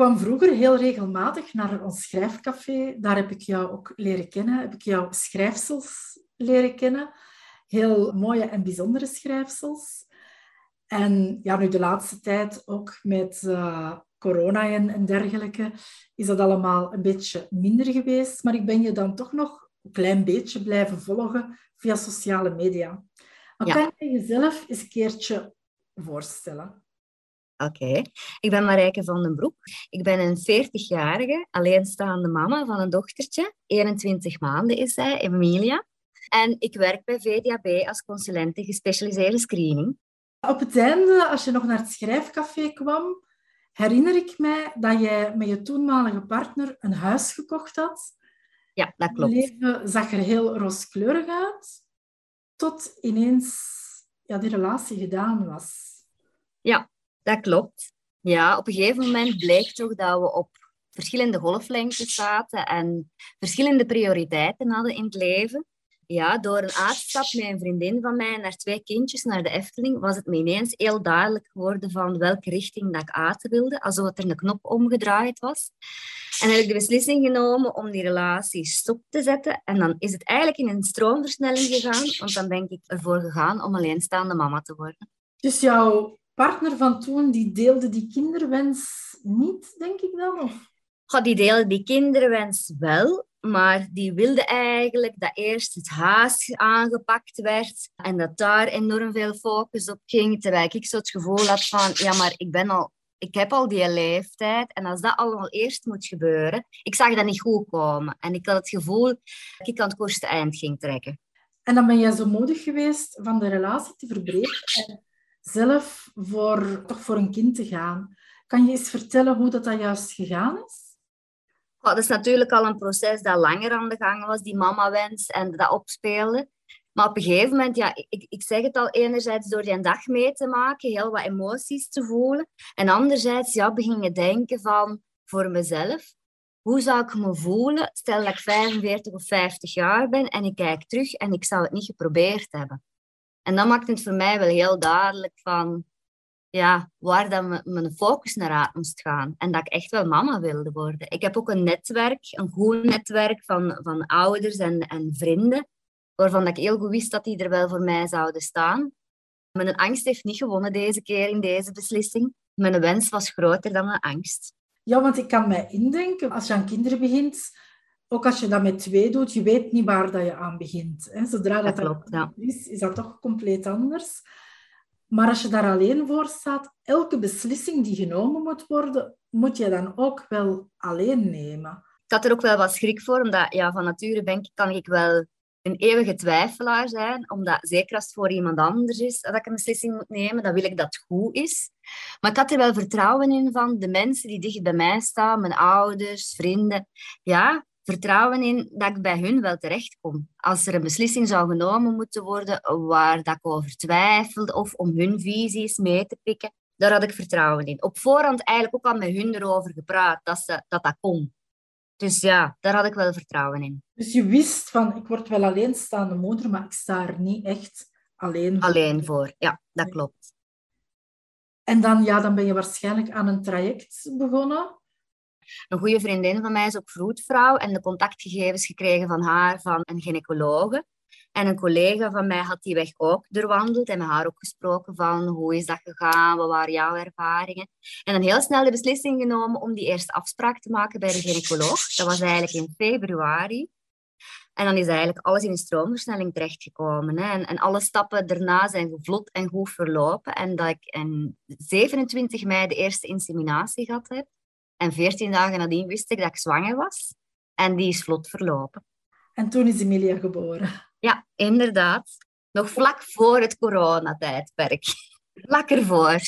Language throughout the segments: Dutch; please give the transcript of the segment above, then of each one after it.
kwam vroeger heel regelmatig naar ons schrijfcafé. Daar heb ik jou ook leren kennen. Heb ik jouw schrijfsels leren kennen. Heel mooie en bijzondere schrijfsels. En ja, nu de laatste tijd ook met uh, corona en, en dergelijke is dat allemaal een beetje minder geweest. Maar ik ben je dan toch nog een klein beetje blijven volgen via sociale media. Maar kan je jezelf eens een keertje voorstellen? Oké, ik ben Marijke van den Broek. Ik ben een 40-jarige alleenstaande mama van een dochtertje. 21 maanden is zij, Emilia. En ik werk bij VDAB als consulente gespecialiseerde screening. Op het einde, als je nog naar het schrijfcafé kwam, herinner ik mij dat jij met je toenmalige partner een huis gekocht had. Ja, dat klopt. Het leven zag er heel rooskleurig uit, tot ineens ja, die relatie gedaan was. Ja, dat klopt. Ja, op een gegeven moment bleek toch dat we op verschillende golflengtes zaten en verschillende prioriteiten hadden in het leven. Ja, door een uitstap met een vriendin van mij naar twee kindjes naar de Efteling, was het me ineens heel duidelijk geworden van welke richting dat ik uit wilde, alsof er een knop omgedraaid was. En heb ik de beslissing genomen om die relatie stop te zetten. En dan is het eigenlijk in een stroomversnelling gegaan, want dan ben ik ervoor gegaan om alleenstaande mama te worden. Dus jouw partner van toen, die deelde die kinderwens niet, denk ik dan? Of? Ja, die deelde die kinderwens wel, maar die wilde eigenlijk dat eerst het huis aangepakt werd en dat daar enorm veel focus op ging, terwijl ik zo het gevoel had van, ja, maar ik ben al ik heb al die leeftijd en als dat allemaal eerst moet gebeuren, ik zag dat niet goed komen. En ik had het gevoel dat ik aan het kortste eind ging trekken. En dan ben jij zo moedig geweest van de relatie te verbreken zelf voor, toch voor een kind te gaan. Kan je eens vertellen hoe dat, dat juist gegaan is? dat is natuurlijk al een proces dat langer aan de gang was, die mama-wens en dat opspeelde. Maar op een gegeven moment, ja, ik, ik zeg het al, enerzijds door die dag mee te maken, heel wat emoties te voelen. En anderzijds, ja, begin je denken van, voor mezelf, hoe zou ik me voelen, stel dat ik 45 of 50 jaar ben en ik kijk terug en ik zou het niet geprobeerd hebben. En dat maakt het voor mij wel heel duidelijk van ja, waar dat mijn focus naar uit moest gaan. En dat ik echt wel mama wilde worden. Ik heb ook een netwerk, een goed netwerk van, van ouders en, en vrienden, waarvan ik heel goed wist dat die er wel voor mij zouden staan. Mijn angst heeft niet gewonnen deze keer in deze beslissing. Mijn wens was groter dan mijn angst. Ja, want ik kan mij indenken, als je aan kinderen begint, ook als je dat met twee doet, je weet niet waar dat je aan begint. Hè. Zodra dat, dat klopt, ja. is, is dat toch compleet anders. Maar als je daar alleen voor staat, elke beslissing die genomen moet worden, moet je dan ook wel alleen nemen. Ik had er ook wel wat schrik voor, omdat ja, van nature ben ik, kan ik wel een eeuwige twijfelaar zijn, omdat zeker als het voor iemand anders is dat ik een beslissing moet nemen, dan wil ik dat het goed is. Maar ik had er wel vertrouwen in van de mensen die dicht bij mij staan, mijn ouders, vrienden. Ja, vertrouwen in dat ik bij hun wel terecht kom. Als er een beslissing zou genomen moeten worden waar dat ik over twijfelde of om hun visies mee te pikken, daar had ik vertrouwen in. Op voorhand eigenlijk ook al met hun erover gepraat dat ze, dat, dat kon. Dus ja, daar had ik wel vertrouwen in. Dus je wist van, ik word wel alleenstaande moeder, maar ik sta er niet echt alleen voor. Alleen voor, ja, dat klopt. En dan, ja, dan ben je waarschijnlijk aan een traject begonnen een goede vriendin van mij is ook vroedvrouw en de contactgegevens gekregen van haar van een gynaecologe. En een collega van mij had die weg ook doorwandeld en met haar ook gesproken van hoe is dat gegaan, wat waren jouw ervaringen. En dan heel snel de beslissing genomen om die eerste afspraak te maken bij de gynaecoloog. Dat was eigenlijk in februari. En dan is eigenlijk alles in een stroomversnelling terechtgekomen. Hè. En, alle stappen daarna zijn vlot en goed verlopen. En dat ik in 27 mei de eerste inseminatie gehad heb. En 14 dagen nadien wist ik dat ik zwanger was. En die is vlot verlopen. En toen is Emilia geboren. Ja, inderdaad. Nog vlak voor het coronatijdperk. Vlak ervoor.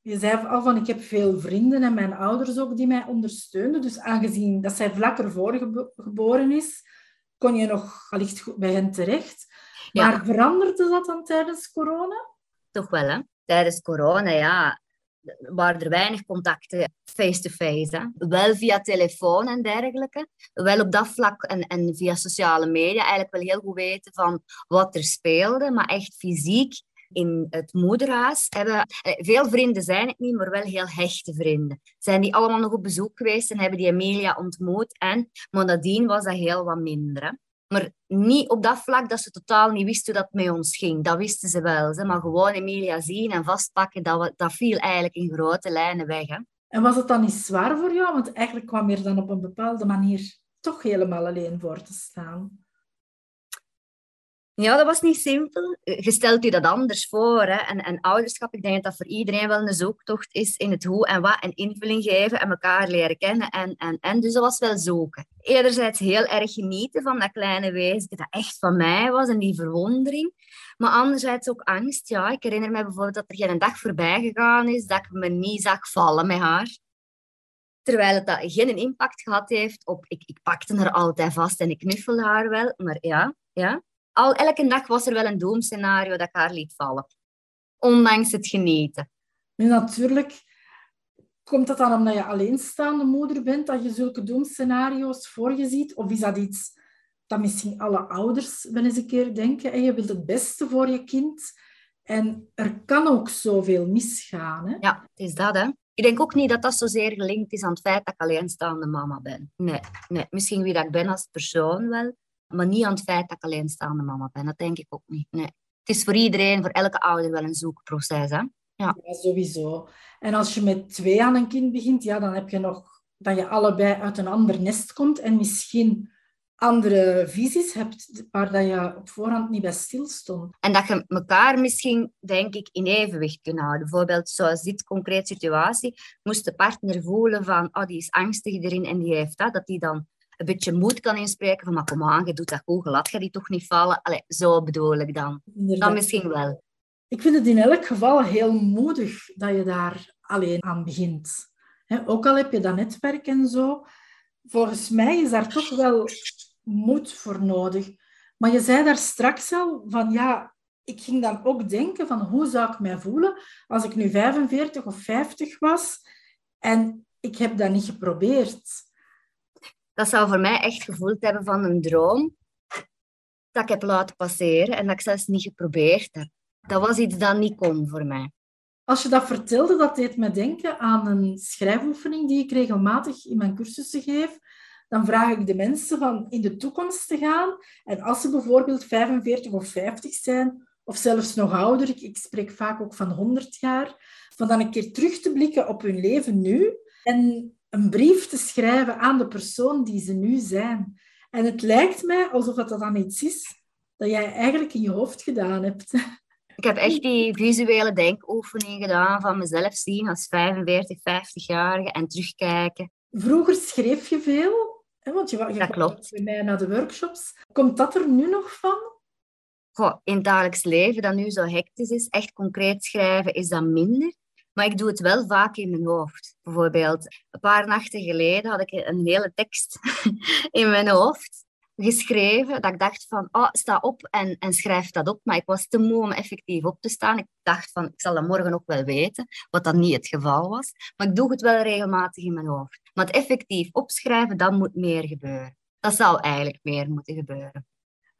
Je zei al van, ik heb veel vrienden en mijn ouders ook die mij ondersteunen. Dus aangezien dat zij vlak ervoor geboren is, kon je nog allicht bij hen terecht. Maar veranderde dat dan tijdens corona? Toch wel, hè. Tijdens corona, ja, waren er weinig contacten face-to-face. Wel via telefoon en dergelijke. Wel op dat vlak en, en via sociale media eigenlijk wel heel goed weten van wat er speelde. Maar echt fysiek in het moederhuis hebben... Eh, veel vrienden zijn het niet, maar wel heel hechte vrienden. Zijn die allemaal nog op bezoek geweest en hebben die Emilia ontmoet. En, maar was dat heel wat minder. Maar niet op dat vlak dat ze totaal niet wisten hoe dat met ons ging. Dat wisten ze wel. Maar gewoon Emilia zien en vastpakken, dat, dat viel eigenlijk in grote lijnen weg. Hè? En was het dan niet zwaar voor jou? Want eigenlijk kwam je dan op een bepaalde manier toch helemaal alleen voor te staan. Ja, dat was niet simpel. Je stelt je dat anders voor. Hè? En, en ouderschap, ik denk dat dat voor iedereen wel een zoektocht is in het hoe en wat en invulling geven en elkaar leren kennen. En, en, en dus dat was wel zoeken. Enerzijds heel erg genieten van dat kleine wezen dat echt van mij was en die verwondering. Maar anderzijds ook angst. Ja, ik herinner me bijvoorbeeld dat er geen dag voorbij gegaan is dat ik me niet zag vallen met haar. Terwijl het dat geen impact gehad heeft op... Ik, ik pakte haar altijd vast en ik knuffelde haar wel. Maar ja, ja al, elke dag was er wel een doemscenario dat ik haar liet vallen. Ondanks het genieten. Nu natuurlijk komt dat dan omdat je alleenstaande moeder bent, dat je zulke doemscenario's voor je ziet? Of is dat iets dat misschien alle ouders wel eens een keer denken? En je wilt het beste voor je kind. En er kan ook zoveel misgaan. Hè? Ja, het is dat. Hè? Ik denk ook niet dat dat zozeer gelinkt is aan het feit dat ik alleenstaande mama ben. Nee, nee. misschien wie dat ik ben als persoon wel. Maar niet aan het feit dat ik alleenstaande mama ben. Dat denk ik ook niet. Nee. Het is voor iedereen, voor elke ouder wel een zoekproces. Hè? Ja. ja. sowieso. En als je met twee aan een kind begint, ja, dan heb je nog dat je allebei uit een ander nest komt en misschien andere visies hebt waar dat je op voorhand niet bij stilstond. En dat je elkaar misschien, denk ik, in evenwicht kunt houden. Bijvoorbeeld, zoals dit concreet situatie, moest de partner voelen van, oh, die is angstig erin en die heeft dat, dat die dan een beetje moed kan inspreken van maar kom aan, je doet dat goed, laat je die toch niet vallen. Allee, zo bedoel ik dan. Dan misschien wel. Ik vind het in elk geval heel moedig dat je daar alleen aan begint. ook al heb je dat netwerk en zo, volgens mij is daar toch wel moed voor nodig. Maar je zei daar straks al van ja, ik ging dan ook denken van hoe zou ik mij voelen als ik nu 45 of 50 was en ik heb dat niet geprobeerd dat zou voor mij echt gevoeld hebben van een droom dat ik heb laten passeren en dat ik zelfs niet geprobeerd heb. Dat was iets dat niet kon voor mij. Als je dat vertelde, dat deed me denken aan een schrijfoefening die ik regelmatig in mijn cursussen geef. Dan vraag ik de mensen van in de toekomst te gaan. En als ze bijvoorbeeld 45 of 50 zijn, of zelfs nog ouder, ik, ik spreek vaak ook van 100 jaar, van dan een keer terug te blikken op hun leven nu en een brief te schrijven aan de persoon die ze nu zijn. En het lijkt mij alsof dat dan iets is dat jij eigenlijk in je hoofd gedaan hebt. Ik heb echt die visuele denkoefening gedaan van mezelf zien als 45, 50-jarige en terugkijken. Vroeger schreef je veel, hè, want je, je dat klopt. bij mij naar de workshops. Komt dat er nu nog van? Goh, in het dagelijks leven, dat nu zo hectisch is, echt concreet schrijven, is dat minder. Maar ik doe het wel vaak in mijn hoofd. Bijvoorbeeld, een paar nachten geleden had ik een hele tekst in mijn hoofd geschreven. Dat ik dacht van, oh, sta op en, en schrijf dat op. Maar ik was te moe om effectief op te staan. Ik dacht van, ik zal dat morgen ook wel weten. Wat dat niet het geval was. Maar ik doe het wel regelmatig in mijn hoofd. Maar het effectief opschrijven, dat moet meer gebeuren. Dat zou eigenlijk meer moeten gebeuren.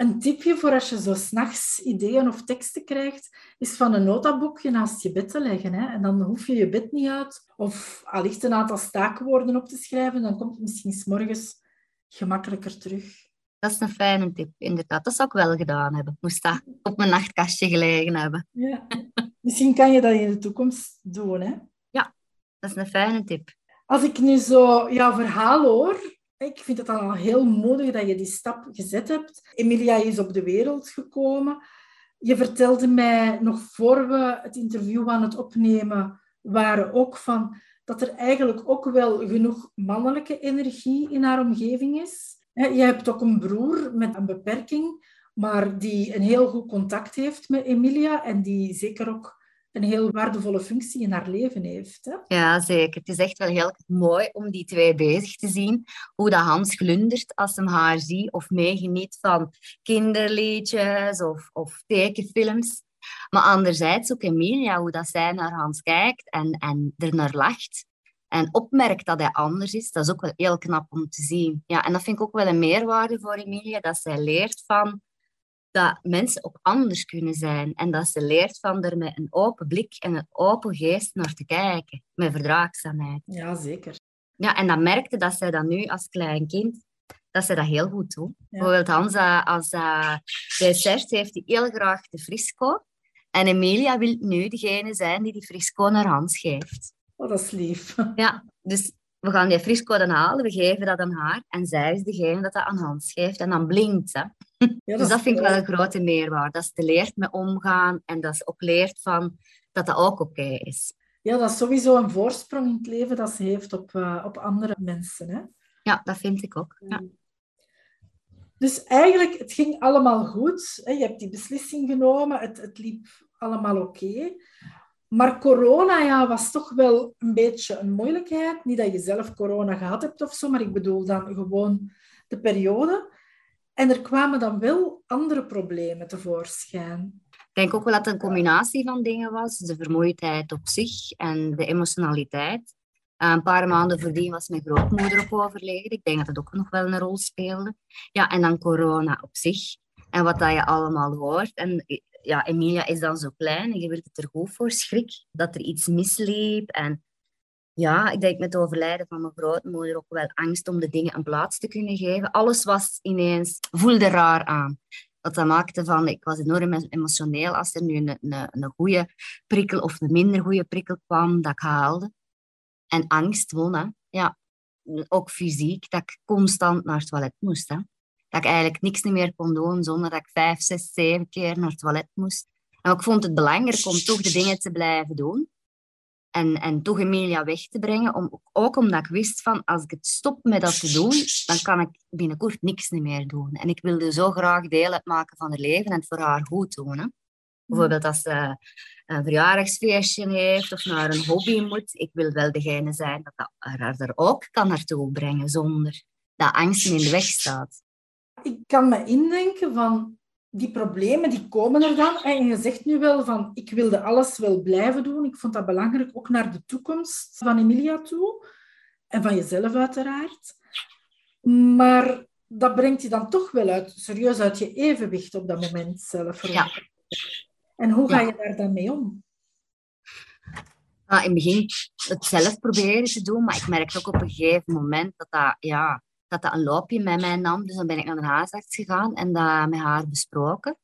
Een tipje voor als je zo s'nachts ideeën of teksten krijgt, is van een notaboekje naast je bed te leggen. Hè? En dan hoef je je bed niet uit. Of allicht een aantal staakwoorden op te schrijven. Dan komt het misschien s morgens gemakkelijker terug. dat is een fijne tip, inderdaad. Dat zou ik wel gedaan hebben. Moest dat op mijn nachtkastje gelegen hebben. Ja. Misschien kan je dat in de toekomst doen, hè? Ja, dat is een fijne tip. Als ik nu zo jouw verhaal hoor, ik vind het al heel moedig dat je die stap gezet hebt. Emilia is op de wereld gekomen. Je vertelde mij nog voor we het interview aan het opnemen waren ook van dat er eigenlijk ook wel genoeg mannelijke energie in haar omgeving is. Je hebt ook een broer met een beperking, maar die een heel goed contact heeft met Emilia en die zeker ook een heel waardevolle functie in haar leven heeft. Hè? Ja, zeker. Het is echt wel heel mooi om die twee bezig te zien. Hoe dat Hans glundert als hem haar ziet of meegeniet van kinderliedjes of, of tekenfilms. Maar anderzijds ook Emilia, hoe dat zij naar Hans kijkt en, en er naar lacht. En opmerkt dat hij anders is, dat is ook wel heel knap om te zien. Ja, en dat vind ik ook wel een meerwaarde voor Emilia, dat zij leert van dat mensen ook anders kunnen zijn. En dat ze leert van er met een open blik en een open geest naar te kijken. Met verdraagzaamheid. Ja, zeker. Ja, en dan merkte dat zij dat nu als klein kind, dat ze dat heel goed doet. Bijvoorbeeld Hans, als uh, dessert heeft hij heel graag de frisco. En Emilia wil nu degene zijn die die frisco naar Hans geeft. Oh, dat is lief. Ja, dus we gaan die frisco dan halen, we geven dat aan haar. En zij is degene dat dat aan Hans geeft. En dan blinkt ze. Ja, dus dat vind ik wel een grote meerwaarde. Dat ze leert met omgaan en dat ze ook leert van dat dat ook oké is. Ja, dat is sowieso een voorsprong in het leven dat ze heeft op, uh, op andere mensen. Hè? Ja, dat vind ik ook. Ja. Dus eigenlijk, het ging allemaal goed. Hè? Je hebt die beslissing genomen, het, het liep allemaal oké. Maar corona ja, was toch wel een beetje een moeilijkheid. Niet dat je zelf corona gehad hebt of zo, maar ik bedoel dan gewoon de periode. En er kwamen dan wel andere problemen tevoorschijn. Ik denk ook wel dat het een combinatie van dingen was. De vermoeidheid op zich en de emotionaliteit. Eh, een paar maanden voordien was mijn grootmoeder ook overleden. Ik denk dat dat ook nog wel een rol speelde. Ja, en dan corona op zich. En wat dat je allemaal hoort. En ja, Emilia is dan zo klein en je het er goed voor. Schrik dat er iets misliep. En ja, ik denk met het overlijden van mijn grootmoeder ook wel angst om de dingen een plaats te kunnen geven. Alles was ineens, voelde raar aan. Dat dat maakte van, ik was enorm emotioneel als er nu een, een, een goede prikkel of een minder goede prikkel kwam, dat ik haalde. En angst won, Ja, ook fysiek, dat ik constant naar het toilet moest. Hè. Dat ik eigenlijk niks meer kon doen zonder dat ik vijf, zes, zeven keer naar het toilet moest. En ik vond het belangrijk om toch de dingen te blijven doen en, en toch Emilia weg te brengen. Om, ook omdat ik wist van, als ik het stop met dat te doen, dan kan ik binnenkort niks meer doen. En ik wilde zo graag deel uitmaken van haar leven en het voor haar goed doen. Hè. Bijvoorbeeld als ze een verjaardagsfeestje heeft of naar een hobby moet. Ik wil wel degene zijn dat haar er ook kan naartoe brengen zonder dat angst in de weg staat. Ik kan me indenken van die problemen die komen er dan. En je zegt nu wel van, ik wilde alles wel blijven doen. Ik vond dat belangrijk, ook naar de toekomst van Emilia toe. En van jezelf uiteraard. Maar dat brengt je dan toch wel uit, serieus uit je evenwicht op dat moment zelf. Ja. En hoe ga je daar dan mee om? Ah, in het begin het zelf proberen te doen, maar ik merkte ook op een gegeven moment dat dat, ja, dat dat een loopje met mij nam. Dus dan ben ik naar de huisarts gegaan en dat met haar besproken.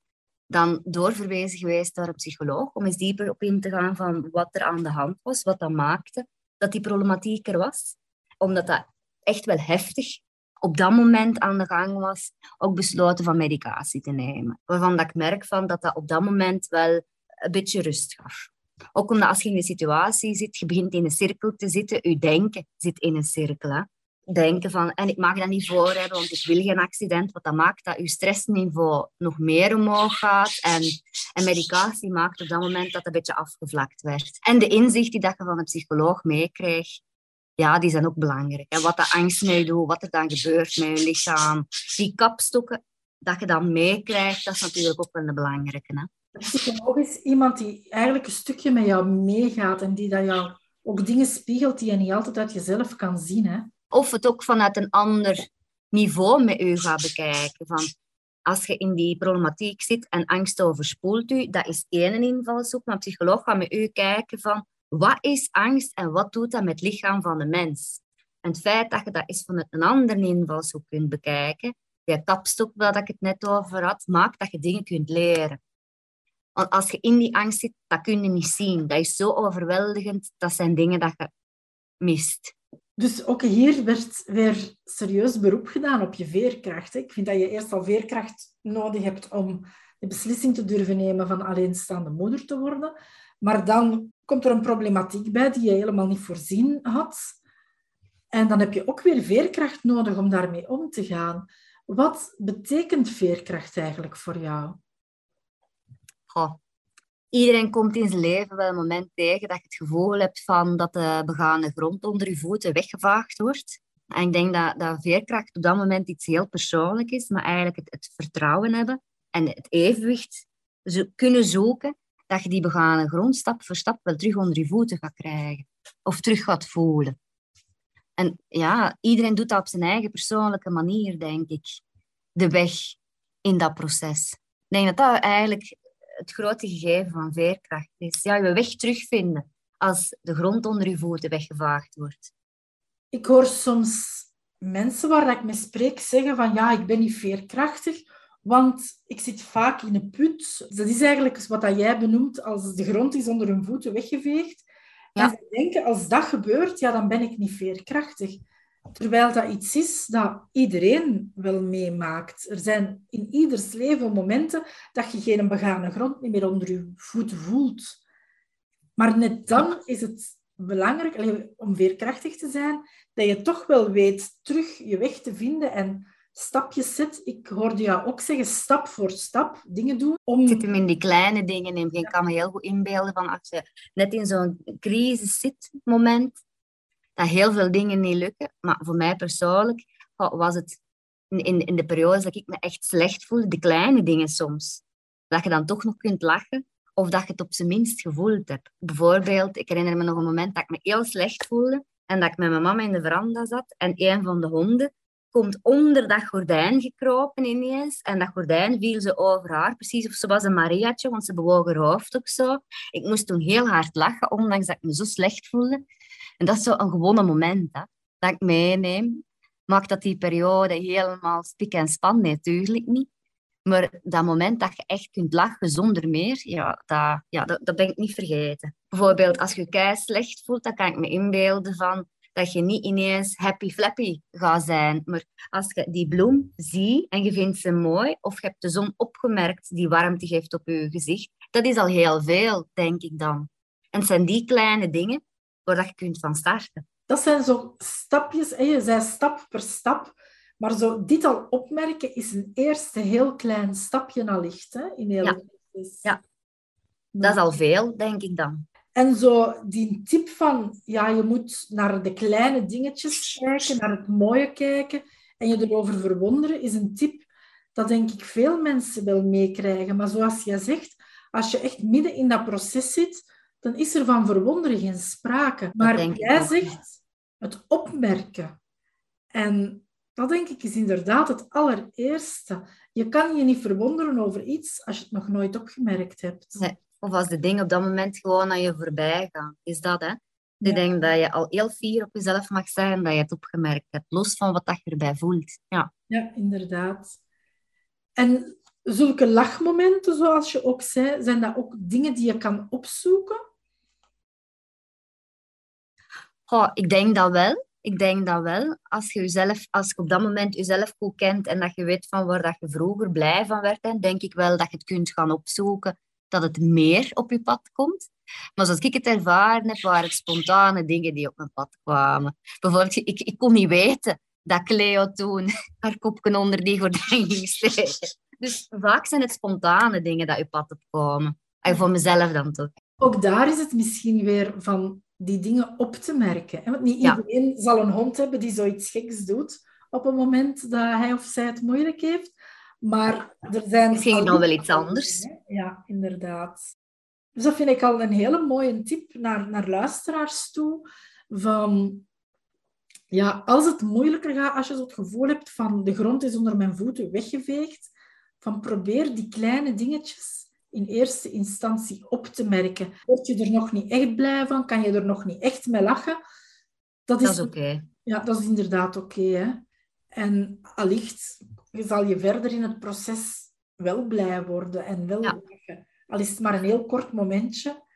Dan doorverwezen geweest naar een psycholoog om eens dieper op in te gaan van wat er aan de hand was, wat dat maakte dat die problematiek er was. Omdat dat echt wel heftig op dat moment aan de gang was, ook besloten van medicatie te nemen. Waarvan dat ik merk van dat dat op dat moment wel een beetje rust gaf. Ook omdat als je in een situatie zit, je begint in een cirkel te zitten, je denken zit in een cirkel. Hè denken van, en ik mag dat niet voor hebben, want ik wil geen accident. Wat dat maakt dat je stressniveau nog meer omhoog gaat. En, en medicatie maakt op dat moment dat een beetje afgevlakt werd. En de inzicht die dat je van een psycholoog meekreeg, ja, die zijn ook belangrijk. En wat de angst mee doet, wat er dan gebeurt met je lichaam. Die kapstokken dat je dan meekrijgt, dat is natuurlijk ook wel een belangrijke. Hè? Een psycholoog is iemand die eigenlijk een stukje met jou meegaat en die dat jou ook dingen spiegelt die je niet altijd uit jezelf kan zien. Hè? Of het ook vanuit een ander niveau met u gaat bekijken. Van als je in die problematiek zit en angst overspoelt u, dat is één invalshoek. Maar een psycholoog gaat met u kijken van wat is angst en wat doet dat met het lichaam van de mens. En het feit dat je dat eens vanuit een andere invalshoek kunt bekijken, die kapstok waar ik het net over had, maakt dat je dingen kunt leren. Want als je in die angst zit, dat kun je niet zien. Dat is zo overweldigend. Dat zijn dingen dat je mist. Dus ook hier werd weer serieus beroep gedaan op je veerkracht. Ik vind dat je eerst al veerkracht nodig hebt om de beslissing te durven nemen van alleenstaande moeder te worden. Maar dan komt er een problematiek bij die je helemaal niet voorzien had. En dan heb je ook weer veerkracht nodig om daarmee om te gaan. Wat betekent veerkracht eigenlijk voor jou? Goh. Iedereen komt in zijn leven wel een moment tegen dat je het gevoel hebt van dat de begane grond onder je voeten weggevaagd wordt. En ik denk dat, dat veerkracht op dat moment iets heel persoonlijks is, maar eigenlijk het, het vertrouwen hebben en het evenwicht zo, kunnen zoeken dat je die begane grond stap voor stap wel terug onder je voeten gaat krijgen. Of terug gaat voelen. En ja, iedereen doet dat op zijn eigen persoonlijke manier, denk ik. De weg in dat proces. Ik denk dat dat eigenlijk het grote gegeven van veerkracht is. Ja, je weg terugvinden als de grond onder je voeten weggevaagd wordt. Ik hoor soms mensen waar ik mee spreek zeggen van ja, ik ben niet veerkrachtig, want ik zit vaak in een put. Dat is eigenlijk wat dat jij benoemt als de grond is onder hun voeten weggeveegd. Ja. En ze denken, als dat gebeurt, ja, dan ben ik niet veerkrachtig. Terwijl dat iets is dat iedereen wel meemaakt. Er zijn in ieders leven momenten dat je geen begane grond meer onder je voeten voelt. Maar net dan is het belangrijk om veerkrachtig te zijn, dat je toch wel weet terug je weg te vinden en stapjes zet. Ik hoorde jou ook zeggen, stap voor stap dingen doen. Om... Zit hem in die kleine dingen in. Ik kan me heel goed inbeelden van als je net in zo'n crisis zit, moment, dat heel veel dingen niet lukken. Maar voor mij persoonlijk was het in, in de periodes dat ik me echt slecht voelde, de kleine dingen soms. Dat je dan toch nog kunt lachen of dat je het op zijn minst gevoeld hebt. Bijvoorbeeld, ik herinner me nog een moment dat ik me heel slecht voelde en dat ik met mijn mama in de veranda zat en een van de honden komt onder dat gordijn gekropen ineens. En dat gordijn viel ze over haar, precies of ze was een Mariaatje, want ze bewoog haar hoofd ook zo. Ik moest toen heel hard lachen, ondanks dat ik me zo slecht voelde. En dat is zo een gewone moment hè, dat ik meeneem. Maakt dat die periode helemaal spik en span? natuurlijk niet. Maar dat moment dat je echt kunt lachen zonder meer, ja, dat, ja, dat, dat ben ik niet vergeten. Bijvoorbeeld als je kei slecht voelt, dan kan ik me inbeelden van dat je niet ineens happy flappy gaat zijn. Maar als je die bloem ziet en je vindt ze mooi, of je hebt de zon opgemerkt die warmte geeft op je gezicht, dat is al heel veel, denk ik dan. En het zijn die kleine dingen waar je kunt van starten. Dat zijn zo stapjes, hè? je zei stap per stap. Maar zo dit al opmerken is een eerste heel klein stapje allicht hè, in heel ja. ja, dat is al veel, denk ik dan. En zo die tip van, ja, je moet naar de kleine dingetjes kijken, naar het mooie kijken en je erover verwonderen, is een tip dat denk ik veel mensen wel meekrijgen. Maar zoals jij zegt, als je echt midden in dat proces zit, dan is er van verwonderen geen sprake. Maar jij zegt het opmerken. En dat denk ik is inderdaad het allereerste. Je kan je niet verwonderen over iets als je het nog nooit opgemerkt hebt. Nee. Of als de dingen op dat moment gewoon aan je voorbij gaan. Is dat, hè? Ik denk dat je al heel fier op jezelf mag zijn dat je het opgemerkt hebt, los van wat je erbij voelt. Ja, ja inderdaad. En zulke lachmomenten, zoals je ook zei, zijn dat ook dingen die je kan opzoeken? Oh, ik denk dat wel. Ik denk dat wel. Als je, jezelf, als je op dat moment jezelf goed kent en dat je weet van waar dat je vroeger blij van werd, dan denk ik wel dat je het kunt gaan opzoeken dat het meer op je pad komt. Maar zoals ik het ervaren heb, waren het spontane dingen die op mijn pad kwamen. Bijvoorbeeld, ik, ik kon niet weten dat Cleo toen haar kopje onder die gordijn ging. Dus vaak zijn het spontane dingen dat je pad opkomen. En voor mezelf dan toch. Ook daar is het misschien weer van die dingen op te merken. Want niet iedereen zal een hond hebben die zoiets geks doet op het moment dat hij of zij het moeilijk heeft. Maar er zijn... Misschien nog wel iets anders. Ja, inderdaad. Dus dat vind ik al een hele mooie tip naar, naar luisteraars toe. Van, ja, als het moeilijker gaat, als je zo het gevoel hebt van de grond is onder mijn voeten weggeveegd, van probeer die kleine dingetjes in eerste instantie op te merken. Word je er nog niet echt blij van? Kan je er nog niet echt mee lachen? Dat is, oké. Ja, dat is inderdaad oké. En allicht zal je verder in het proces wel blij worden en wel Ja. lachen. Al is het maar een heel kort momentje.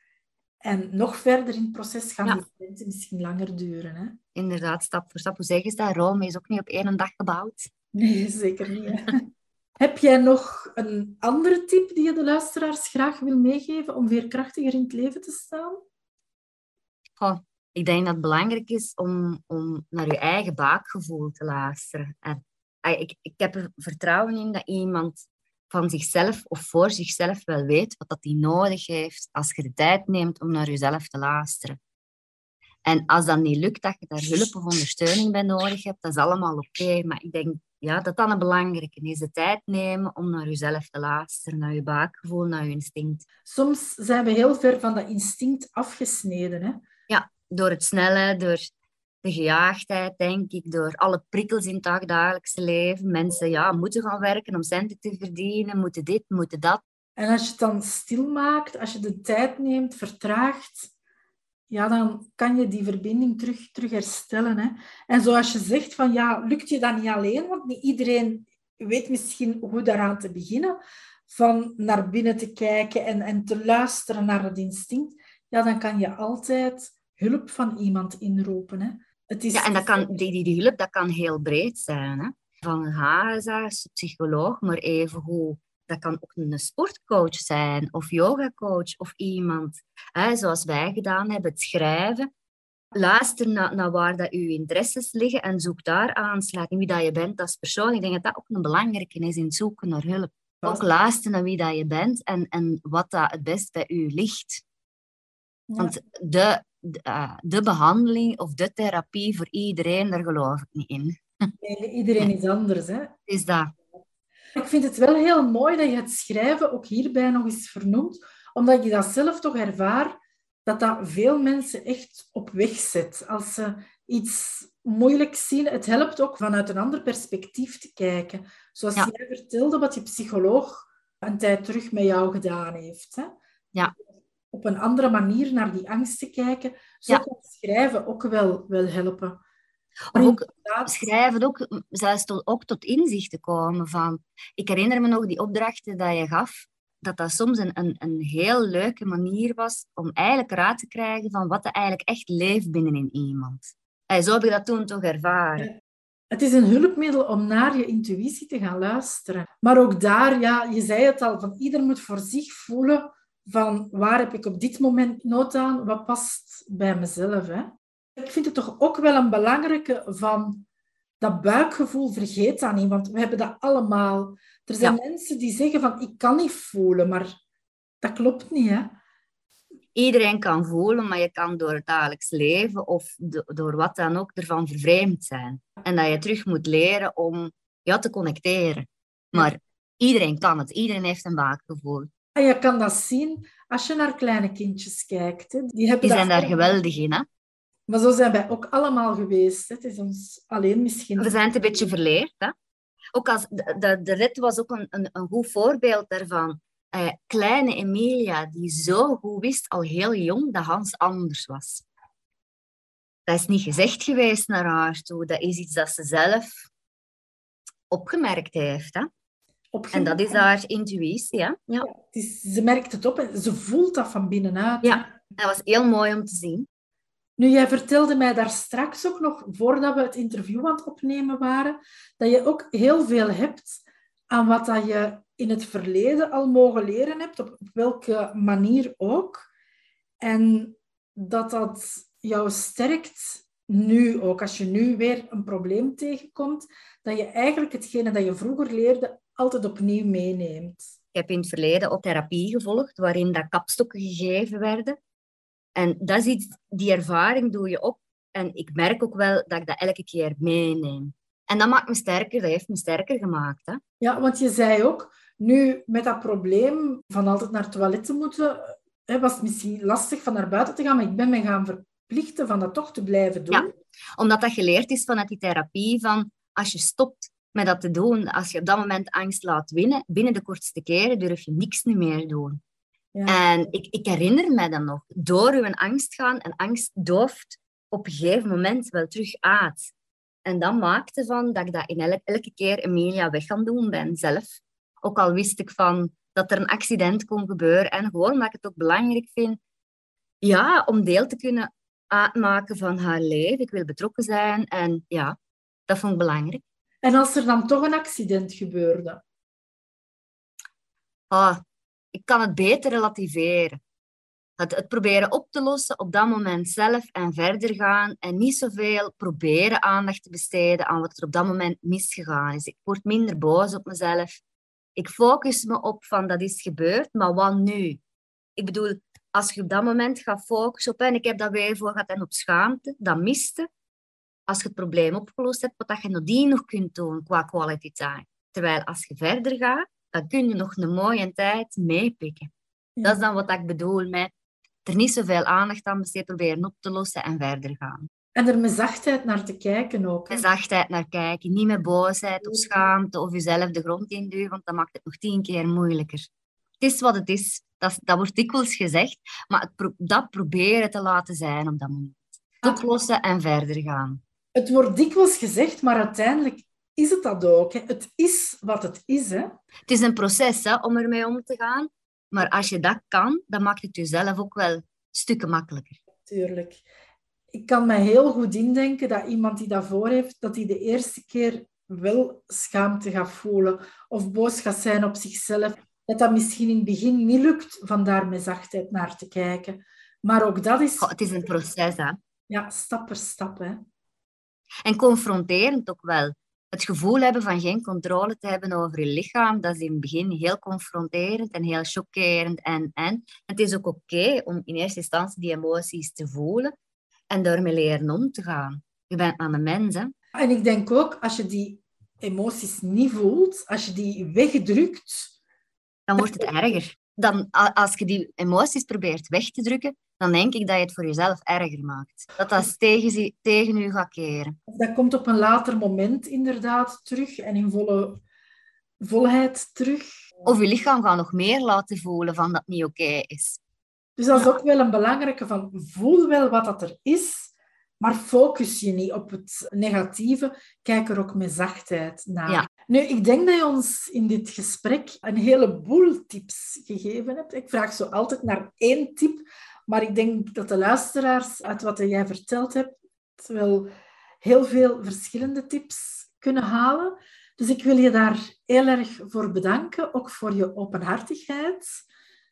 En nog verder in het proces gaan Ja. die momenten misschien langer duren. Hè? Inderdaad, stap voor stap. Hoe zeggen ze dat? Rome is ook niet op één dag gebouwd. Nee, zeker niet. Heb jij nog een andere tip die je de luisteraars graag wil meegeven om veerkrachtiger in het leven te staan? Goh, ik denk dat het belangrijk is om, om naar je eigen buikgevoel te luisteren. En, ik, ik heb er vertrouwen in dat iemand van zichzelf of voor zichzelf wel weet wat dat hij nodig heeft als je de tijd neemt om naar jezelf te luisteren. En als dat niet lukt, dat je daar hulp of ondersteuning bij nodig hebt, dat is allemaal oké. Maar ik denk ja, dat dat een belangrijke is. De tijd nemen om naar jezelf te luisteren, naar je buikgevoel, naar je instinct. Soms zijn we heel ver van dat instinct afgesneden. Hè? door het snelle, door de gejaagdheid, denk ik, door alle prikkels in het dagelijkse leven. Mensen ja, moeten gaan werken om centen te verdienen, moeten dit, moeten dat. En als je het dan stilmaakt, als je de tijd neemt, vertraagt, ja, dan kan je die verbinding terug, terug herstellen. Hè? En zoals je zegt, van, ja, lukt je dat niet alleen, want niet iedereen weet misschien hoe daaraan te beginnen, van naar binnen te kijken en, en te luisteren naar het instinct, ja, dan kan je altijd hulp van iemand inroepen. Hè? Het is, Ja, en dat kan, die, die, die hulp dat kan heel breed zijn. Hè? Van een huisarts, psycholoog, maar even hoe. Dat kan ook een sportcoach zijn, of yogacoach, of iemand. Hè, zoals wij gedaan hebben, het schrijven. Luister naar, naar waar dat uw interesses liggen en zoek daar aansluiting. Wie dat je bent als persoon. Ik denk dat dat ook een belangrijke is in het zoeken naar hulp. Ook luisteren naar wie dat je bent en, en wat dat het best bij u ligt. Want de, de, eh, de behandeling of de therapie voor iedereen, daar geloof ik niet in. Nee, Iedereen is anders. Hè? Is dat? Ik vind het wel heel mooi dat je het schrijven ook hierbij nog eens vernoemt, omdat je dat zelf toch ervaart, dat dat veel mensen echt op weg zet. Als ze iets moeilijks zien, het helpt ook vanuit een ander perspectief te kijken. Zoals Ja. jij vertelde, wat je psycholoog een tijd terug met jou gedaan heeft. Hè? Ja. Op een andere manier naar die angst te kijken, zo Ja. kan schrijven ook wel, wel helpen. Of ook schrijven, ook, zelfs tot, ook tot inzicht te komen van... Ik herinner me nog die opdrachten dat je gaf, dat dat soms een, een, een heel leuke manier was om eigenlijk raad te krijgen van wat er eigenlijk echt leeft binnenin iemand. En zo heb ik dat toen toch ervaren. Het is een hulpmiddel om naar je intuïtie te gaan luisteren. Maar ook daar, ja, je zei het al, van ieder moet voor zich voelen van waar heb ik op dit moment nood aan, wat past bij mezelf. Hè? Ik vind het toch ook wel een belangrijke van dat buikgevoel, vergeet dat niet, want we hebben dat allemaal. Er zijn mensen die zeggen van ik kan niet voelen, maar dat klopt niet. Hè? Iedereen kan voelen, maar je kan door het dagelijks leven of do- door wat dan ook ervan vervreemd zijn. En dat je terug moet leren om ja, te connecteren. Maar iedereen kan het. Iedereen heeft een buikgevoel. En je kan dat zien als je naar kleine kindjes kijkt. Hè? Die, hebben Die zijn daar geweldig in. Hè? Maar zo zijn wij ook allemaal geweest. hè. Het is ons alleen misschien... We zijn het een beetje verleerd. Hè? Ook als, de, de, de rit was ook een, een, een goed voorbeeld daarvan. Eh, kleine Emilia, die zo goed wist, al heel jong, dat Hans anders was. Dat is niet gezegd geweest naar haar toe. Dat is iets dat ze zelf opgemerkt heeft. Hè? En dat is haar intuïtie. Hè? Ja. Het is, ze merkt het op en ze voelt dat van binnenuit. Ja. Dat was heel mooi om te zien. Nu, jij vertelde mij daar straks ook nog, voordat we het interview aan het opnemen waren, dat je ook heel veel hebt aan wat dat je in het verleden al mogen leren hebt, op welke manier ook. En dat dat jou sterkt nu ook. Als je nu weer een probleem tegenkomt, dat je eigenlijk hetgene dat je vroeger leerde altijd opnieuw meeneemt. Ik heb in het verleden ook therapie gevolgd, waarin dat kapstokken gegeven werden. En dat is iets, die ervaring doe je op. En ik merk ook wel dat ik dat elke keer meeneem. En dat maakt me sterker, dat heeft me sterker gemaakt. Hè? Ja, want je zei ook, nu met dat probleem van altijd naar het toilet te moeten, hè, was het misschien lastig van naar buiten te gaan, maar ik ben me gaan verplichten van dat toch te blijven doen. Ja. Omdat dat geleerd is vanuit die therapie van als je stopt met dat te doen, als je op dat moment angst laat winnen, binnen de kortste keren durf je niks niet meer doen. Ja. En ik, ik herinner me dat nog. Door uw angst gaan, en angst dooft op een gegeven moment wel terug uit. En dat maakte van dat ik dat in elke keer Emilia weg gaan doen ben zelf. Ook al wist ik van dat er een accident kon gebeuren. En gewoon omdat ik het ook belangrijk vind ja, om deel te kunnen uitmaken van haar leven. Ik wil betrokken zijn en ja, dat vond ik belangrijk. En als er dan toch een accident gebeurde? Ah, ik kan het beter relativeren. Het, het, proberen op te lossen op dat moment zelf en verder gaan en niet zoveel proberen aandacht te besteden aan wat er op dat moment misgegaan is. Ik word minder boos op mezelf. Ik focus me op van dat is gebeurd, maar wat nu? Ik bedoel, als je op dat moment gaat focussen op en ik heb dat weer voor gehad en op schaamte, dat miste. Als je het probleem opgelost hebt, wat dat je nadien nog kunt doen qua quality time. Terwijl als je verder gaat, dan kun je nog een mooie tijd meepikken. Dat is dan wat ik bedoel met er niet zoveel aandacht aan besteden, proberen op te lossen en verder gaan. En er met zachtheid naar te kijken ook. Met zachtheid naar kijken. Niet met boosheid of schaamte of jezelf de grond induwen, want dat maakt het nog tien keer moeilijker. Het is wat het is. Dat, dat wordt dikwijls gezegd, maar het dat proberen te laten zijn op dat moment. Oplossen en verder gaan. Het wordt dikwijls gezegd, maar uiteindelijk is het dat ook. Hè? Het is wat het is. Hè? Het is een proces hè, om ermee om te gaan. Maar als je dat kan, dan maakt het jezelf ook wel stukken makkelijker. Tuurlijk. Ik kan me heel goed indenken dat iemand die dat voor heeft, dat hij de eerste keer wel schaamte gaat voelen of boos gaat zijn op zichzelf. Dat dat misschien in het begin niet lukt van daar met zachtheid naar te kijken. Maar ook dat is... Oh, het is een proces, hè? Ja, stap per stap, hè. En confronterend ook wel het gevoel hebben van geen controle te hebben over je lichaam, dat is in het begin heel confronterend en heel chockerend. En, en het is ook oké om in eerste instantie die emoties te voelen en daarmee leren om te gaan. Je bent aan een mens, hè? En ik denk ook, als je die emoties niet voelt, als je die wegdrukt... Dan wordt het erger. Dan, als je die emoties probeert weg te drukken, dan denk ik dat je het voor jezelf erger maakt. Dat dat tegen, tegen je gaat keren. Dat komt op een later moment inderdaad terug en in volle volheid terug. Of je lichaam gaat nog meer laten voelen van dat het niet oké is. Dus dat is ook wel een belangrijke van voel wel wat dat er is, maar focus je niet op het negatieve. Kijk er ook met zachtheid naar. Ja. Nu, ik denk dat je ons in dit gesprek een heleboel tips gegeven hebt. Ik vraag zo altijd naar één tip maar ik denk dat de luisteraars uit wat jij verteld hebt wel heel veel verschillende tips kunnen halen. Dus ik wil je daar heel erg voor bedanken, ook voor je openhartigheid.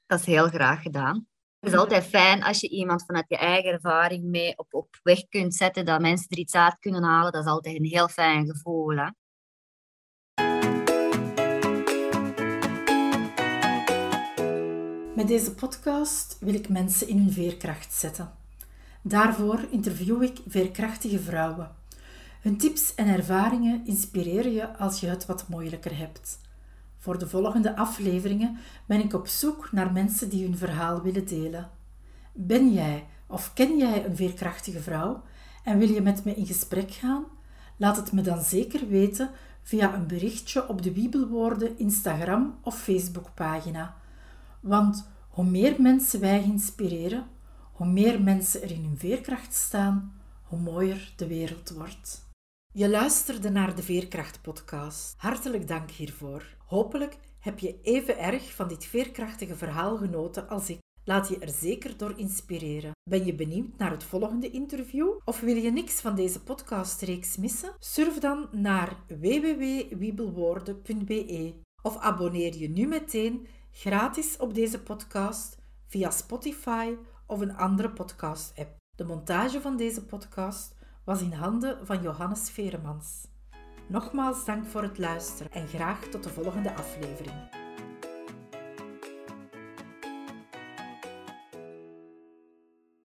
Dat is heel graag gedaan. Het is altijd fijn als je iemand vanuit je eigen ervaring mee op, op weg kunt zetten, dat mensen er iets uit kunnen halen. Dat is altijd een heel fijn gevoel. Hè? Met deze podcast wil ik mensen in hun veerkracht zetten. Daarvoor interview ik veerkrachtige vrouwen. Hun tips en ervaringen inspireren je als je het wat moeilijker hebt. Voor de volgende afleveringen ben ik op zoek naar mensen die hun verhaal willen delen. Ben jij of ken jij een veerkrachtige vrouw en wil je met me in gesprek gaan? Laat het me dan zeker weten via een berichtje op de Wiebelwoorden Instagram of Facebookpagina. Want hoe meer mensen wij inspireren, hoe meer mensen er in hun veerkracht staan, hoe mooier de wereld wordt. Je luisterde naar de Veerkracht-podcast. Hartelijk dank hiervoor. Hopelijk heb je even erg van dit veerkrachtige verhaal genoten als ik. Laat je er zeker door inspireren. Ben je benieuwd naar het volgende interview? Of wil je niks van deze podcastreeks missen? Surf dan naar www.wiebelwoorden.be of abonneer je nu meteen gratis op deze podcast via Spotify of een andere podcast-app. De montage van deze podcast was in handen van Johannes Veremans. Nogmaals dank voor het luisteren en graag tot de volgende aflevering.